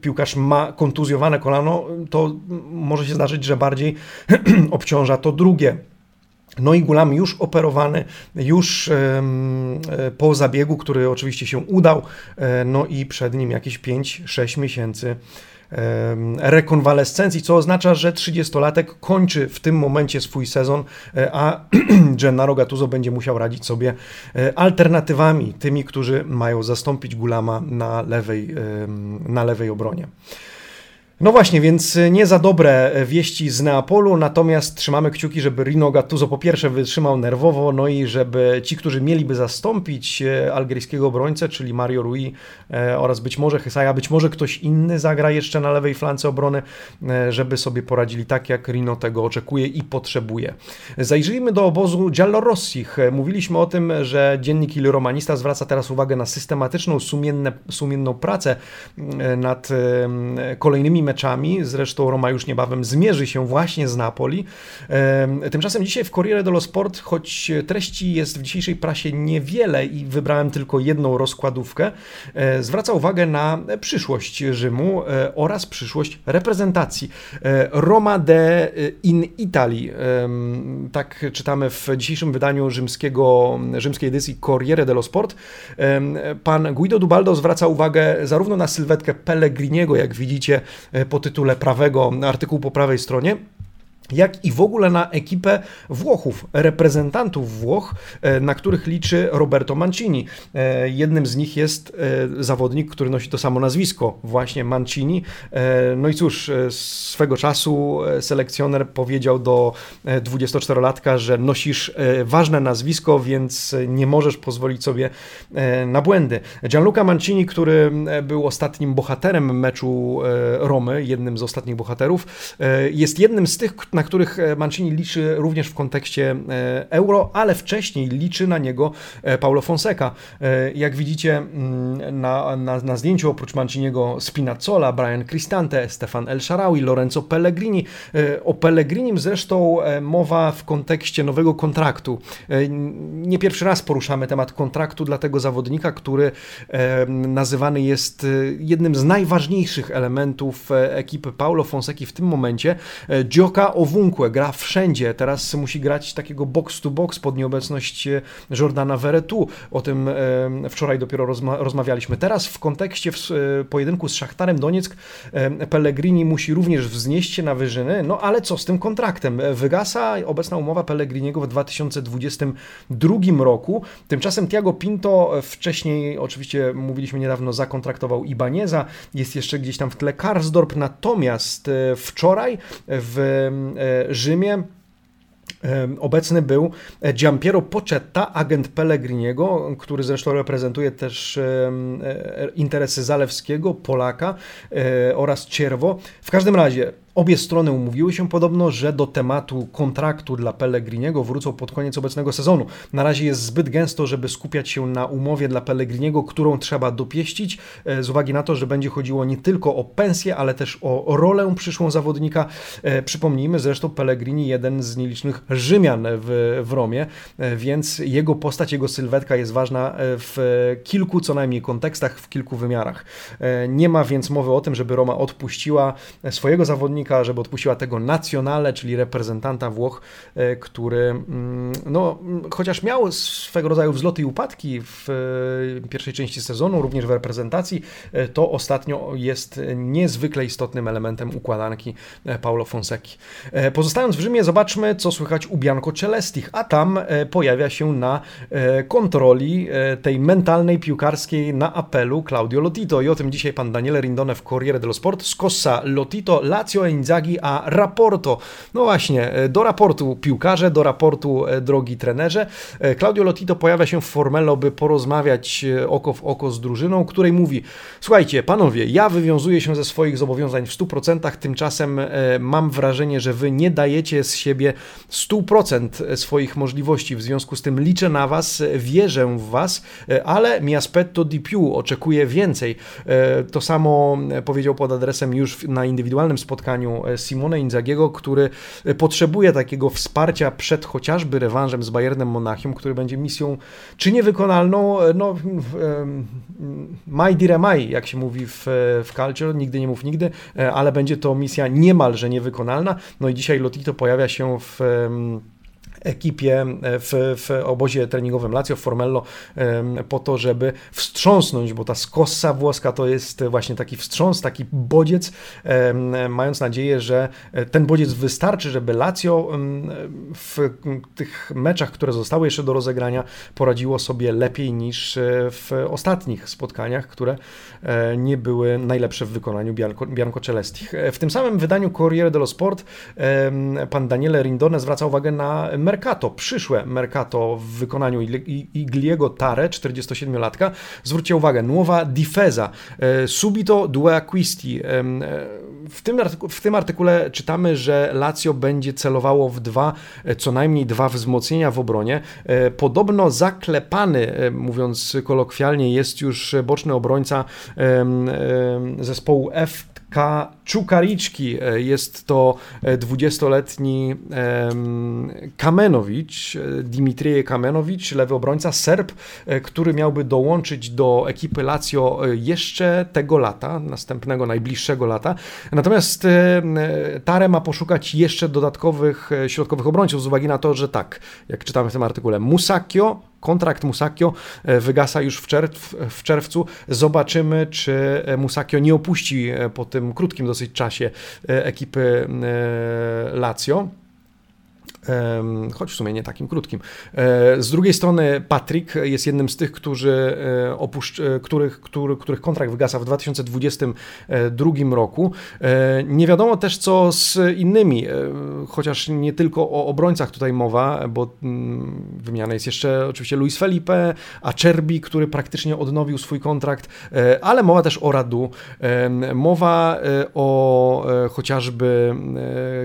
piłkarz ma kontuzjowane kolano, to może się zdarzyć, że bardziej obciąża to drugie. No i Gulam już operowany, już po zabiegu, który oczywiście się udał, no i przed nim jakieś 5-6 miesięcy rekonwalescencji, co oznacza, że 30-latek kończy w tym momencie swój sezon, e, a Gennaro Gattuso będzie musiał radzić sobie e, alternatywami, tymi, którzy mają zastąpić Gulama na lewej, na lewej obronie. No właśnie, więc nie za dobre wieści z Neapolu, natomiast trzymamy kciuki, żeby Rino Gattuso po pierwsze wytrzymał nerwowo, no i żeby ci, którzy mieliby zastąpić e, algeryjskiego obrońcę, czyli Mario Rui e, oraz być może Hysaja, być może ktoś inny zagra jeszcze na lewej flance obrony, e, żeby sobie poradzili tak, jak Rino tego oczekuje i potrzebuje. Zajrzyjmy do obozu Giallorossich. Mówiliśmy o tym, że dziennik Il Romanista zwraca teraz uwagę na systematyczną, sumienne, sumienną pracę nad kolejnymi meczami. Zresztą Roma już niebawem zmierzy się właśnie z Napoli. Tymczasem dzisiaj w Corriere dello Sport, choć treści jest w dzisiejszej prasie niewiele i wybrałem tylko jedną rozkładówkę, e, zwraca uwagę na przyszłość Rzymu e, oraz przyszłość reprezentacji. E, Roma de in Italy. Tak czytamy w dzisiejszym wydaniu rzymskiego, rzymskiej edycji Corriere dello Sport. Pan Guido Dubaldo zwraca uwagę zarówno na sylwetkę Pellegriniego, jak widzicie po tytule prawego, artykułu po prawej stronie, jak i w ogóle na ekipę Włochów, reprezentantów Włoch, e, na których liczy Roberto Mancini. E, jednym z nich jest e, zawodnik, który nosi to samo nazwisko, właśnie Mancini. No i cóż, swego czasu selekcjoner powiedział do 24-latka, że nosisz ważne nazwisko, więc nie możesz pozwolić sobie na błędy. Gianluca Mancini, który był ostatnim bohaterem meczu Romy, jednym z ostatnich bohaterów, jest jednym z tych, na których e, Mancini liczy również w kontekście e, euro, ale wcześniej liczy na niego e, Paulo Fonseca. Jak widzicie mm, na, na, na zdjęciu oprócz Manciniego Spinazzola, Brian Cristante, Stefan El Sharawi, Lorenzo Pellegrini. O Pellegrinim zresztą mowa w kontekście nowego kontraktu. Nie pierwszy raz poruszamy temat kontraktu dla tego zawodnika, który nazywany jest jednym z najważniejszych elementów ekipy Paulo Fonseki w tym momencie. Gioca Owunkłe gra wszędzie, teraz musi grać takiego box to box pod nieobecność e, Jordana Veretu. O tym e, wczoraj dopiero rozma rozmawialiśmy. Teraz w kontekście w e, pojedynku z Szachtarem Donieck Pellegrini musi również wznieść się na wyżyny, no ale co z tym kontraktem? Wygasa obecna umowa Pellegriniego w 2022 roku. Tymczasem Tiago Pinto wcześniej, oczywiście mówiliśmy niedawno, zakontraktował Ibaneza, jest jeszcze gdzieś tam w tle Karsdorp, natomiast wczoraj w Rzymie e, Obecny był Giampiero Poczetta, agent Pellegriniego, który zresztą reprezentuje też e, interesy Zalewskiego, Polaka oraz Cierwo. W każdym razie Obie strony umówiły się podobno, że do tematu kontraktu dla Pellegriniego wrócą pod koniec obecnego sezonu. Na razie jest zbyt gęsto, żeby skupiać się na umowie dla Pellegriniego, którą trzeba dopieścić, e, z uwagi na to, że będzie chodziło nie tylko o pensję, ale też o rolę przyszłą zawodnika. E, przypomnijmy zresztą Pellegrini, jeden z nielicznych Rzymian w, w Romie, e, więc jego postać, jego sylwetka jest ważna w kilku co najmniej kontekstach, w kilku wymiarach. Nie ma więc mowy o tym, żeby Roma odpuściła swojego zawodnika, żeby odpuściła tego nacjonale, czyli reprezentanta Włoch, e, który mm, no, chociaż miał swego rodzaju wzloty i upadki w e, pierwszej części sezonu, również w reprezentacji, e, to ostatnio jest niezwykle istotnym elementem układanki Paulo Fonseki. Pozostając w Rzymie, zobaczmy, co słychać u Bianco Celestich, a tam pojawia się na kontroli tej mentalnej, piłkarskiej na apelu Claudio Lotito i o tym dzisiaj pan Daniele Rindone w Corriere dello Sport. Scossa Lotito, Lazio A Raporto. No właśnie, e, do raportu piłkarze, do raportu e, drogi trenerze. E, Claudio Lotito pojawia się w Formello, by porozmawiać oko w oko z drużyną, której mówi: Słuchajcie, panowie, ja wywiązuję się ze swoich zobowiązań w 100%, tymczasem mam wrażenie, że wy nie dajecie z siebie 100% swoich możliwości. W związku z tym liczę na was, wierzę w was, ale mi aspetto di più, oczekuję więcej. To samo powiedział pod adresem już na indywidualnym spotkaniu E, Simone Inzagiego, który e, potrzebuje takiego wsparcia przed chociażby rewanżem z Bayernem Monachium, który będzie misją czy niewykonalną, e, no mai dire mai, jak się mówi w, w Culture, nigdy nie mów nigdy, ale będzie to misja niemalże niewykonalna. No i dzisiaj Lotito pojawia się w ekipie w, w obozie treningowym Lazio w Formello po to, żeby wstrząsnąć, bo ta skossa włoska to jest właśnie taki wstrząs, taki bodziec, mając nadzieję, że ten bodziec wystarczy, żeby Lazio w tych meczach, które zostały jeszcze do rozegrania, poradziło sobie lepiej niż w ostatnich spotkaniach, które e, nie były najlepsze w wykonaniu Bianco, Bianco Celestich. E, w tym samym wydaniu Corriere dello Sport pan Daniele Rindone zwraca uwagę na Mercato, przyszłe Mercato w wykonaniu Igliego Tare, 47-latka. Zwróćcie uwagę, nuowa difesa, e, subito due acquisti. W tym, w tym artykule czytamy, że Lazio będzie celowało w dwa, co najmniej dwa wzmocnienia w obronie. Podobno zaklepany, mówiąc kolokwialnie, jest już boczny obrońca zespołu F K. Czukariczki. E, jest to 20-letni e, Kamenowicz, e, Dimitrije Kamenowicz, lewy obrońca, Serb, który miałby dołączyć do ekipy Lazio jeszcze tego lata, następnego, najbliższego lata. Natomiast Tare ma poszukać jeszcze dodatkowych środkowych obrońców z uwagi na to, że tak, jak czytamy w tym artykule, Musakio, kontrakt Musakio wygasa już w, czerw, w czerwcu. Zobaczymy, czy Musakio nie opuści po tym krótkim dosyć czasie e, ekipy e, Lazio choć w sumie nie takim krótkim. E, z drugiej strony Patrick jest jednym z tych, którzy opuszcz, których, który, których kontrakt wygasa w 2022 roku. Nie wiadomo też co z innymi, chociaż nie tylko o obrońcach tutaj mowa, bo mm, wymiana jest jeszcze oczywiście Luis Felipe, Acerbi, który praktycznie odnowił swój kontrakt, ale mowa też o Radu, mowa o chociażby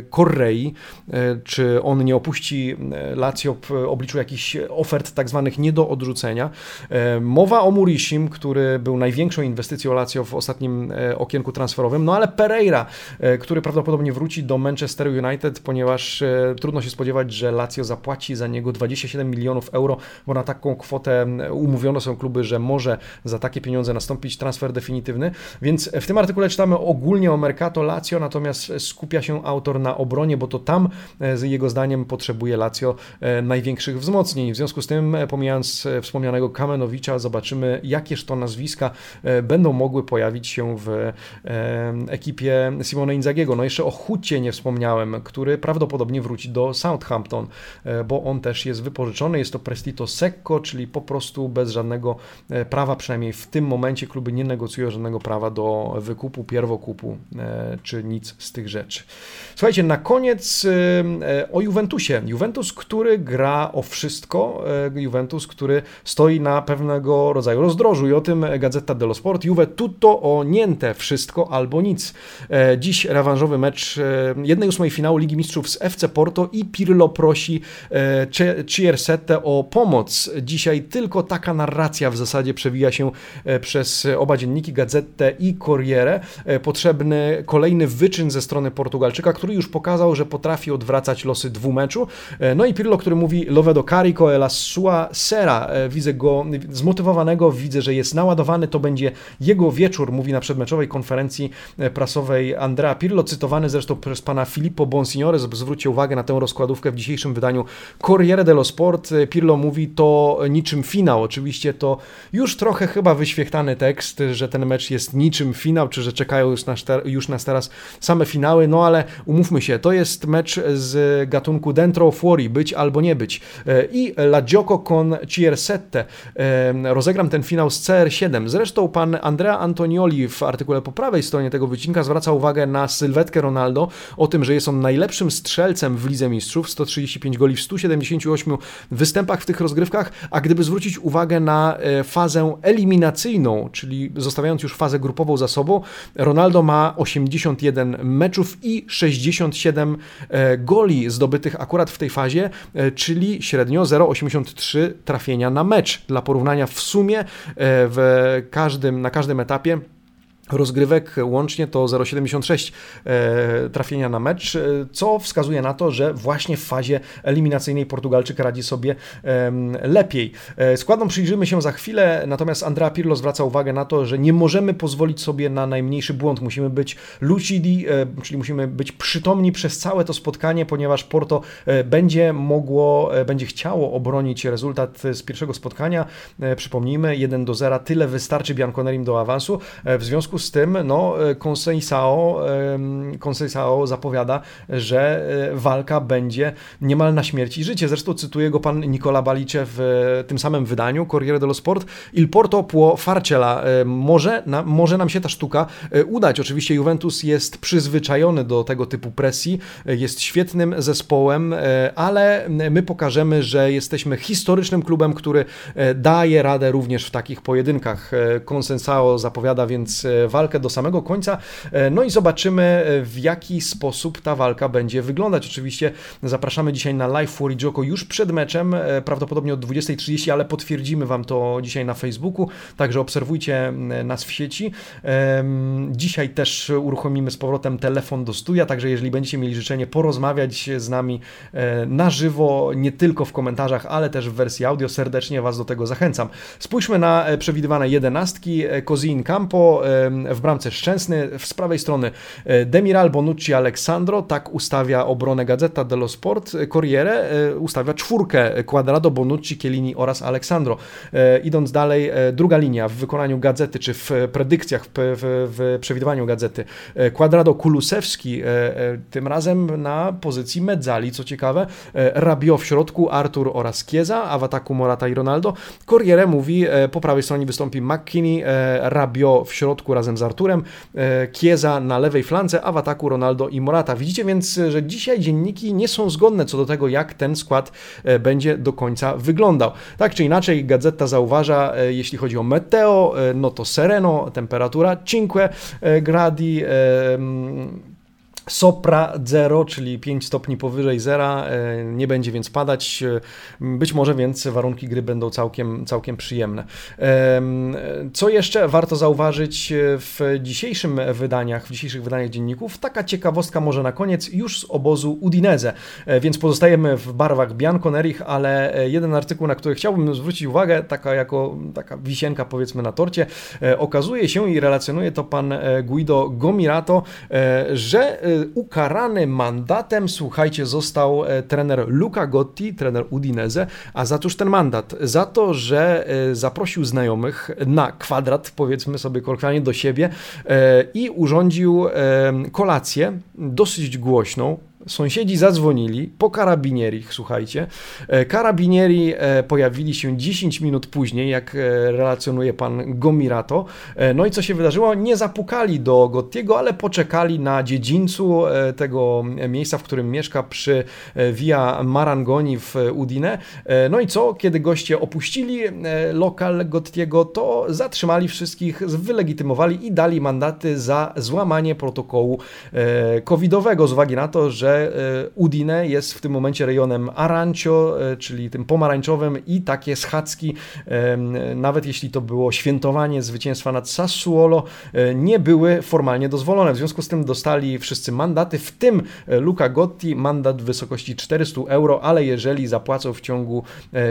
Korrei, czy on nie opuści e, Lazio w obliczu jakichś ofert tak zwanych nie do odrzucenia. E, mowa o Murishim, który był największą inwestycją Lazio w ostatnim e, okienku transferowym, no ale Pereira, który prawdopodobnie wróci do Manchester United, ponieważ trudno się spodziewać, że Lazio zapłaci za niego 27 milionów euro, bo na taką kwotę umówiono są kluby, że może za takie pieniądze nastąpić transfer definitywny. Więc w tym artykule czytamy ogólnie o Mercato Lazio, natomiast skupia się autor na obronie, bo to tam jego zdaniem potrzebuje Lazio e, największych wzmocnień. W związku z tym, e, pomijając e, wspomnianego Kamenowicza, zobaczymy, jakież to nazwiska będą mogły pojawić się w ekipie Simone Inzagiego. No jeszcze o Hucie nie wspomniałem, który prawdopodobnie wróci do Southampton, bo on też jest wypożyczony. Jest to prestito secco, czyli po prostu bez żadnego prawa, przynajmniej w tym momencie kluby nie negocjują żadnego prawa do wykupu, pierwokupu, czy nic z tych rzeczy. Słuchajcie, na koniec o Juventusie Juventusie. Juventus, który gra o wszystko, e, Juventus, który stoi na pewnego rodzaju rozdrożu i o tym Gazeta dello Sport. Juve tutto o niente, wszystko albo nic. E, dziś rewanżowy mecz 1-8 e, finału Ligi Mistrzów z FC Porto i Pirlo prosi Ciersetę o pomoc. Dzisiaj tylko taka narracja w zasadzie przewija się przez oba dzienniki, Gazetę i Corriere. Potrzebny kolejny wyczyn ze strony Portugalczyka, który już pokazał, że potrafi odwracać losy dwóch meczu. E, no i Pirlo, który mówi Lovedo carico e la sua sera. E, widzę go zmotywowanego, widzę, że jest naładowany, to będzie jego wieczór, mówi na przedmeczowej konferencji prasowej Andrea Pirlo, cytowany zresztą przez pana Filippo Bonsignore. Zwróćcie uwagę na tę rozkładówkę w dzisiejszym wydaniu Corriere dello Sport. Pirlo mówi to niczym finał. Oczywiście to już trochę chyba wyświechtany tekst, że ten mecz jest niczym finał, czy że czekają już nas, już nas teraz same finały, no ale umówmy się, to jest mecz z gatunku gatunku dentro fuori, być albo nie być. E, I La Gioco con Ciersette. E, rozegram ten finał z CR7. Zresztą pan Andrea Antonioli w artykule po prawej stronie tego wycinka zwraca uwagę na sylwetkę Ronaldo, o tym, że jest on najlepszym strzelcem w Lidze Mistrzów, 135 goli w 178 występach w tych rozgrywkach, a gdyby zwrócić uwagę na e, fazę eliminacyjną, czyli zostawiając już fazę grupową za sobą, Ronaldo ma 81 meczów i 67 goli zdobytych akurat w tej fazie, e, czyli średnio 0,83 trafienia na mecz. Dla porównania w sumie e, w każdym, na każdym etapie rozgrywek łącznie to 0,76 e, trafienia na mecz, e, co wskazuje na to, że właśnie w fazie eliminacyjnej Portugalczyk radzi sobie lepiej. E, składom przyjrzymy się za chwilę, natomiast Andrea Pirlo zwraca uwagę na to, że nie możemy pozwolić sobie na najmniejszy błąd. Musimy być lucidi, czyli musimy być przytomni przez całe to spotkanie, ponieważ Porto będzie mogło, będzie chciało obronić rezultat z pierwszego spotkania. Przypomnijmy, 1 do 0, tyle wystarczy Bianconerim do awansu. W związku z tym no, Conceição, Conceição zapowiada, że e, walka będzie niemal na śmierć i życie. Zresztą cytuje go pan Nicola Balice w tym samym wydaniu Corriere dello Sport. Il Porto può farcela. E, może, na, może nam się ta sztuka e, udać. Oczywiście Juventus jest przyzwyczajony do tego typu presji, jest świetnym zespołem, ale my pokażemy, że jesteśmy historycznym klubem, który daje radę również w takich pojedynkach. Conceição zapowiada więc walkę do samego końca. E, no i zobaczymy, e, w jaki sposób ta walka będzie wyglądać. Oczywiście zapraszamy dzisiaj na live Fury Joko już przed meczem, e, prawdopodobnie od 20.30, ale potwierdzimy Wam to dzisiaj na Facebooku, także obserwujcie nas w sieci. Dzisiaj też uruchomimy z powrotem telefon do studia, także jeżeli będziecie mieli życzenie porozmawiać z nami na żywo, nie tylko w komentarzach, ale też w wersji audio, serdecznie Was do tego zachęcam. Spójrzmy na przewidywane jedenastki. Kozin Campo w bramce Szczęsny, z prawej strony e, Demiral, Bonucci, Alexandro, tak ustawia obronę Gazeta dello Sport, Corriere e, ustawia czwórkę Quadrado, Bonucci, Chiellini oraz Alexandro. E, idąc dalej, druga linia w wykonaniu Gazety, czy w predykcjach, w, w, przewidywaniu Gazety, Quadrado, Kulusewski, tym razem na pozycji Mezzali, co ciekawe, Rabio w środku, Artur oraz Chiesa, a w ataku Morata i Ronaldo. Corriere mówi, po prawej stronie wystąpi McKinney, Rabio w środku razem z Arturem, e, Chiesa na lewej flance, a w ataku Ronaldo i Morata. Widzicie więc, że dzisiaj dzienniki nie są zgodne co do tego, jak ten skład e, będzie do końca wyglądał. Tak czy inaczej, gazeta zauważa, e, jeśli chodzi o meteo, no to sereno, temperatura 5 gradi, Sopra 0, czyli 5 stopni powyżej zera, e, nie będzie więc padać. E, być może więc warunki gry będą całkiem, całkiem przyjemne. Co jeszcze warto zauważyć w dzisiejszym wydaniach, w dzisiejszych wydaniach dzienników? Taka ciekawostka może na koniec już z obozu Udinese, e, więc pozostajemy w barwach Bianconerich, ale jeden artykuł, na który chciałbym zwrócić uwagę, taka jako taka wisienka powiedzmy na torcie, okazuje się i relacjonuje to pan Guido Gomirato, że ukarany mandatem, słuchajcie, został e, trener Luca Gotti, trener Udinese, a za cóż ten mandat? Za to, że e, zaprosił znajomych na kwadrat, powiedzmy sobie kolokwialnie, do siebie e, i urządził kolację dosyć głośną, Sąsiedzi zadzwonili po karabinierich, słuchajcie. E, karabinieri e, pojawili się 10 minut później, jak e, relacjonuje pan Gomirato. No i co się wydarzyło? Nie zapukali do Gottiego, ale poczekali na dziedzińcu tego miejsca, w którym mieszka przy Via Marangoni w Udine. No i co? Kiedy goście opuścili lokal Gottiego, to zatrzymali wszystkich, wylegitymowali i dali mandaty za złamanie protokołu covidowego z uwagi na to, że e, Udine jest w tym momencie rejonem Arancio, e, czyli tym pomarańczowym i takie schadzki, nawet jeśli to było świętowanie zwycięstwa nad Sassuolo, nie były formalnie dozwolone. W związku z tym dostali wszyscy mandaty, w tym Luca Gotti mandat w wysokości 400 euro, ale jeżeli zapłacą w ciągu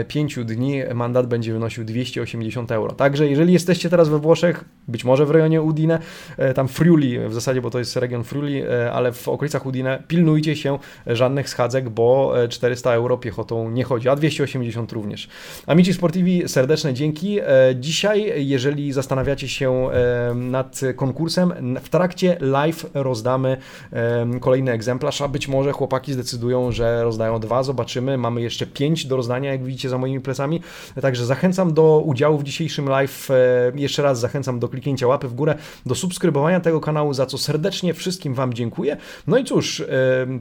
5 dni, mandat będzie wynosił 280 euro. Także jeżeli jesteście teraz we Włoszech, być może w rejonie Udine, tam Friuli w zasadzie, bo to jest region Friuli, ale w okolicach Udine, pilnujcie się żadnych schadzek, bo 400 e, euro piechotą nie chodzi, a 280 również. Amici Sportivi, serdeczne dzięki. E, dzisiaj, jeżeli zastanawiacie się e, nad konkursem, w trakcie live rozdamy kolejny egzemplarz, a być może chłopaki zdecydują, że rozdają dwa, zobaczymy. Mamy jeszcze pięć do rozdania, jak widzicie za moimi plecami. Także zachęcam do udziału w dzisiejszym live. Jeszcze raz zachęcam do kliknięcia łapy w górę, do subskrybowania tego kanału, za co serdecznie wszystkim Wam dziękuję. No i cóż,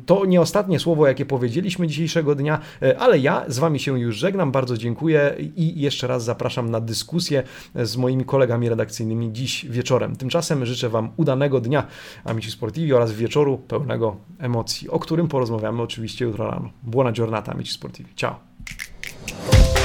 to nie ostatnie słowo, jakie powiedzieliśmy dzisiejszego dnia, e, ale ja z Wami się już żegnam. Bardzo dziękuję i jeszcze raz zapraszam na dyskusję z moimi kolegami redakcyjnymi dziś wieczorem. Tymczasem życzę Wam udanego dnia Amici Sportivi oraz wieczoru pełnego emocji, o którym porozmawiamy oczywiście jutro rano. Buona giornata, Amici Sportivi. Ciao!